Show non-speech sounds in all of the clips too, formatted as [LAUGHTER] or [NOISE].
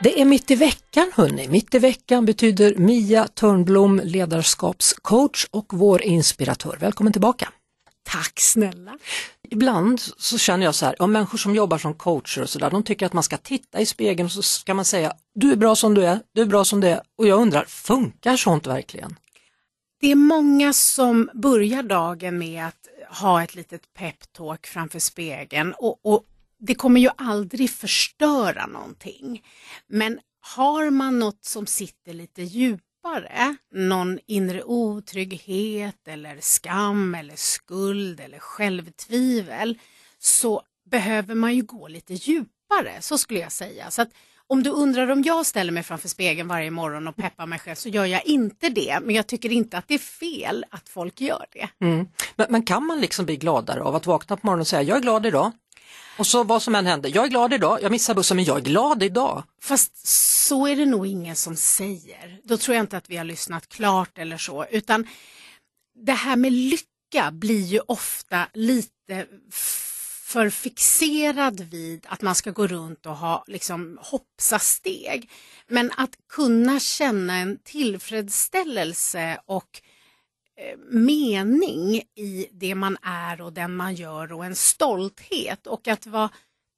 Det är mitt i veckan hörni. Mitt i veckan betyder Mia Törnblom ledarskapscoach och vår inspiratör. Välkommen tillbaka! Tack snälla! Ibland så känner jag så här, om människor som jobbar som coacher och sådär, de tycker att man ska titta i spegeln och så ska man säga, du är bra som du är, du är bra som du är. Och jag undrar, funkar sånt verkligen? Det är många som börjar dagen med att ha ett litet peptalk framför spegeln och, och det kommer ju aldrig förstöra någonting. Men har man något som sitter lite djupare, någon inre otrygghet eller skam eller skuld eller självtvivel, så behöver man ju gå lite djupare, så skulle jag säga. Så att om du undrar om jag ställer mig framför spegeln varje morgon och peppar mig själv så gör jag inte det. Men jag tycker inte att det är fel att folk gör det. Mm. Men, men, kan man liksom bli gladare av att vakna på morgonen och säga jag är glad idag? Och så vad som än händer, jag är glad idag, jag missar bussen men jag är glad idag. Fast så är det nog ingen som säger. Då tror jag inte att vi har lyssnat klart eller så. Utan det här med lycka blir ju ofta lite för fixerad vid att man ska gå runt och ha liksom hoppsa-steg. Men att kunna känna en tillfredsställelse och eh, Eh, mening i det man är och den man gör och en stolthet och att vara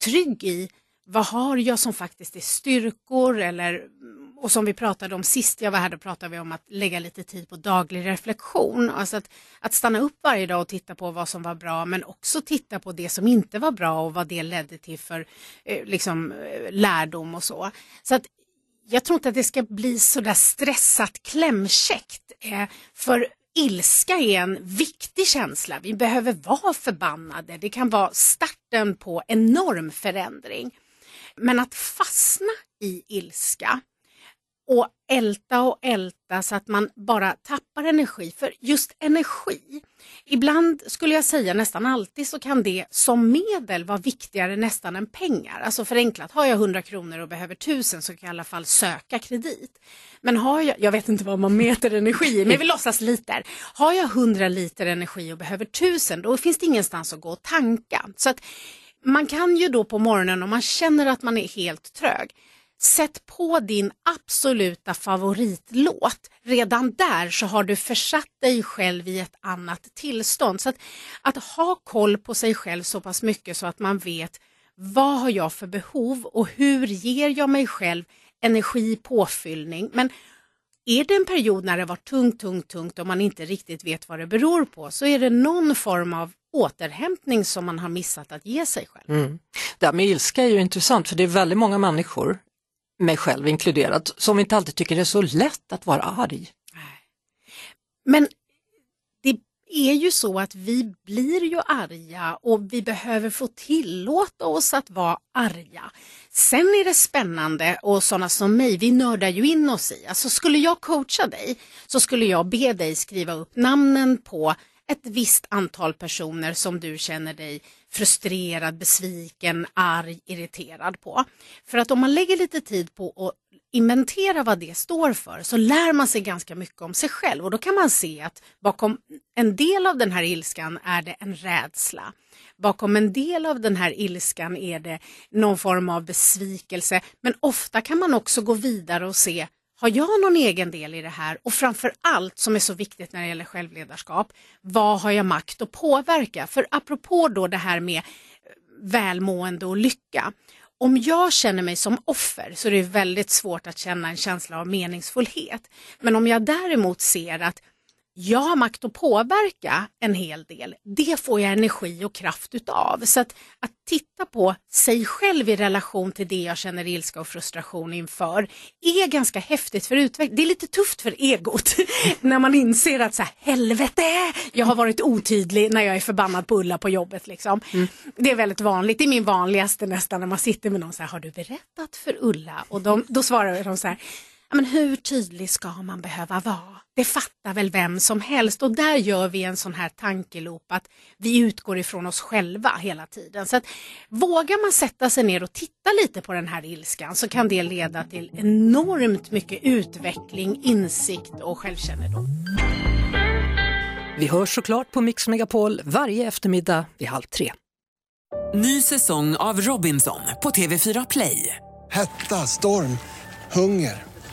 trygg i vad har jag som faktiskt är styrkor eller mm, och som vi pratade om sist jag var här, då pratade vi om att lägga lite tid på daglig reflektion. Alltså att, att stanna upp varje dag och titta på vad som var bra men också titta på det som inte var bra och vad det ledde till för eh, liksom, eh, lärdom och så. Så att jag tror inte att det ska bli sådär stressat klämkäckt. Eh, för ilska är en viktig känsla. Vi behöver vara förbannade. Det kan vara starten på enorm förändring. Men att fastna i ilska och älta och älta så att man bara tappar energi. För just energi, ibland skulle jag säga nästan alltid så kan det som medel vara viktigare nästan än pengar. Alltså förenklat, har jag 100 kronor och behöver 1000 så kan jag i alla fall söka kredit. Men har jag, jag vet inte vad man mäter energi i, men vi låtsas liter. Har jag 100 liter energi och behöver 1000 då finns det ingenstans att gå och tanka. Så att man kan ju då på morgonen om man känner att man är helt trög Sätt på din absoluta favoritlåt. Redan där så har du försatt dig själv i ett annat tillstånd. Så att, att ha koll på sig själv så pass mycket så att man vet vad har jag för behov och hur ger jag mig själv energi, påfyllning. Men är det en period när det var tungt, tungt, tungt och man inte riktigt vet vad det beror på så är det någon form av återhämtning som man har missat att ge sig själv. Mm. Det här med ilska är ju intressant för det är väldigt många människor mig själv inkluderad, som inte alltid tycker det är så lätt att vara arg. Men det är ju så att vi blir ju arga och vi behöver få tillåta oss att vara arga. Sen är det spännande och sådana som mig, vi nördar ju in oss i. Alltså skulle jag coacha dig så skulle jag be dig skriva upp namnen på ett visst antal personer som du känner dig frustrerad, besviken, arg, irriterad på. För att om man lägger lite tid på att inventera vad det står för så lär man sig ganska mycket om sig själv och då kan man se att bakom en del av den här ilskan är det en rädsla. Bakom en del av den här ilskan är det någon form av besvikelse men ofta kan man också gå vidare och se har jag någon egen del i det här? Och framför allt som är så viktigt när det gäller självledarskap, vad har jag makt att påverka? För apropå då det här med eh, välmående och lycka. Om jag känner mig som offer så är det väldigt svårt att känna en känsla av meningsfullhet. Men om jag däremot ser att jag har makt att påverka en hel del. Det får jag energi och kraft utav. Så att, att titta på sig själv i relation till det jag känner ilska och frustration inför är ganska häftigt för utveckling. Det är lite tufft för egot [LAUGHS] när man inser att så här, helvete, jag har varit otydlig när jag är förbannad på Ulla på jobbet. Liksom. Mm. Det är väldigt vanligt, det är min vanligaste nästan när man sitter med någon så här, har du berättat för Ulla? Och de, då svarar de så här, men hur tydlig ska man behöva vara? Det fattar väl vem som helst och där gör vi en sån här tankeloop att vi utgår ifrån oss själva hela tiden. Så att vågar man sätta sig ner och titta lite på den här ilskan så kan det leda till enormt mycket utveckling, insikt och självkännedom. Vi hörs såklart på Mix Megapol varje eftermiddag vid halv tre. Ny säsong av Robinson på TV4 Play. Hetta, storm, hunger.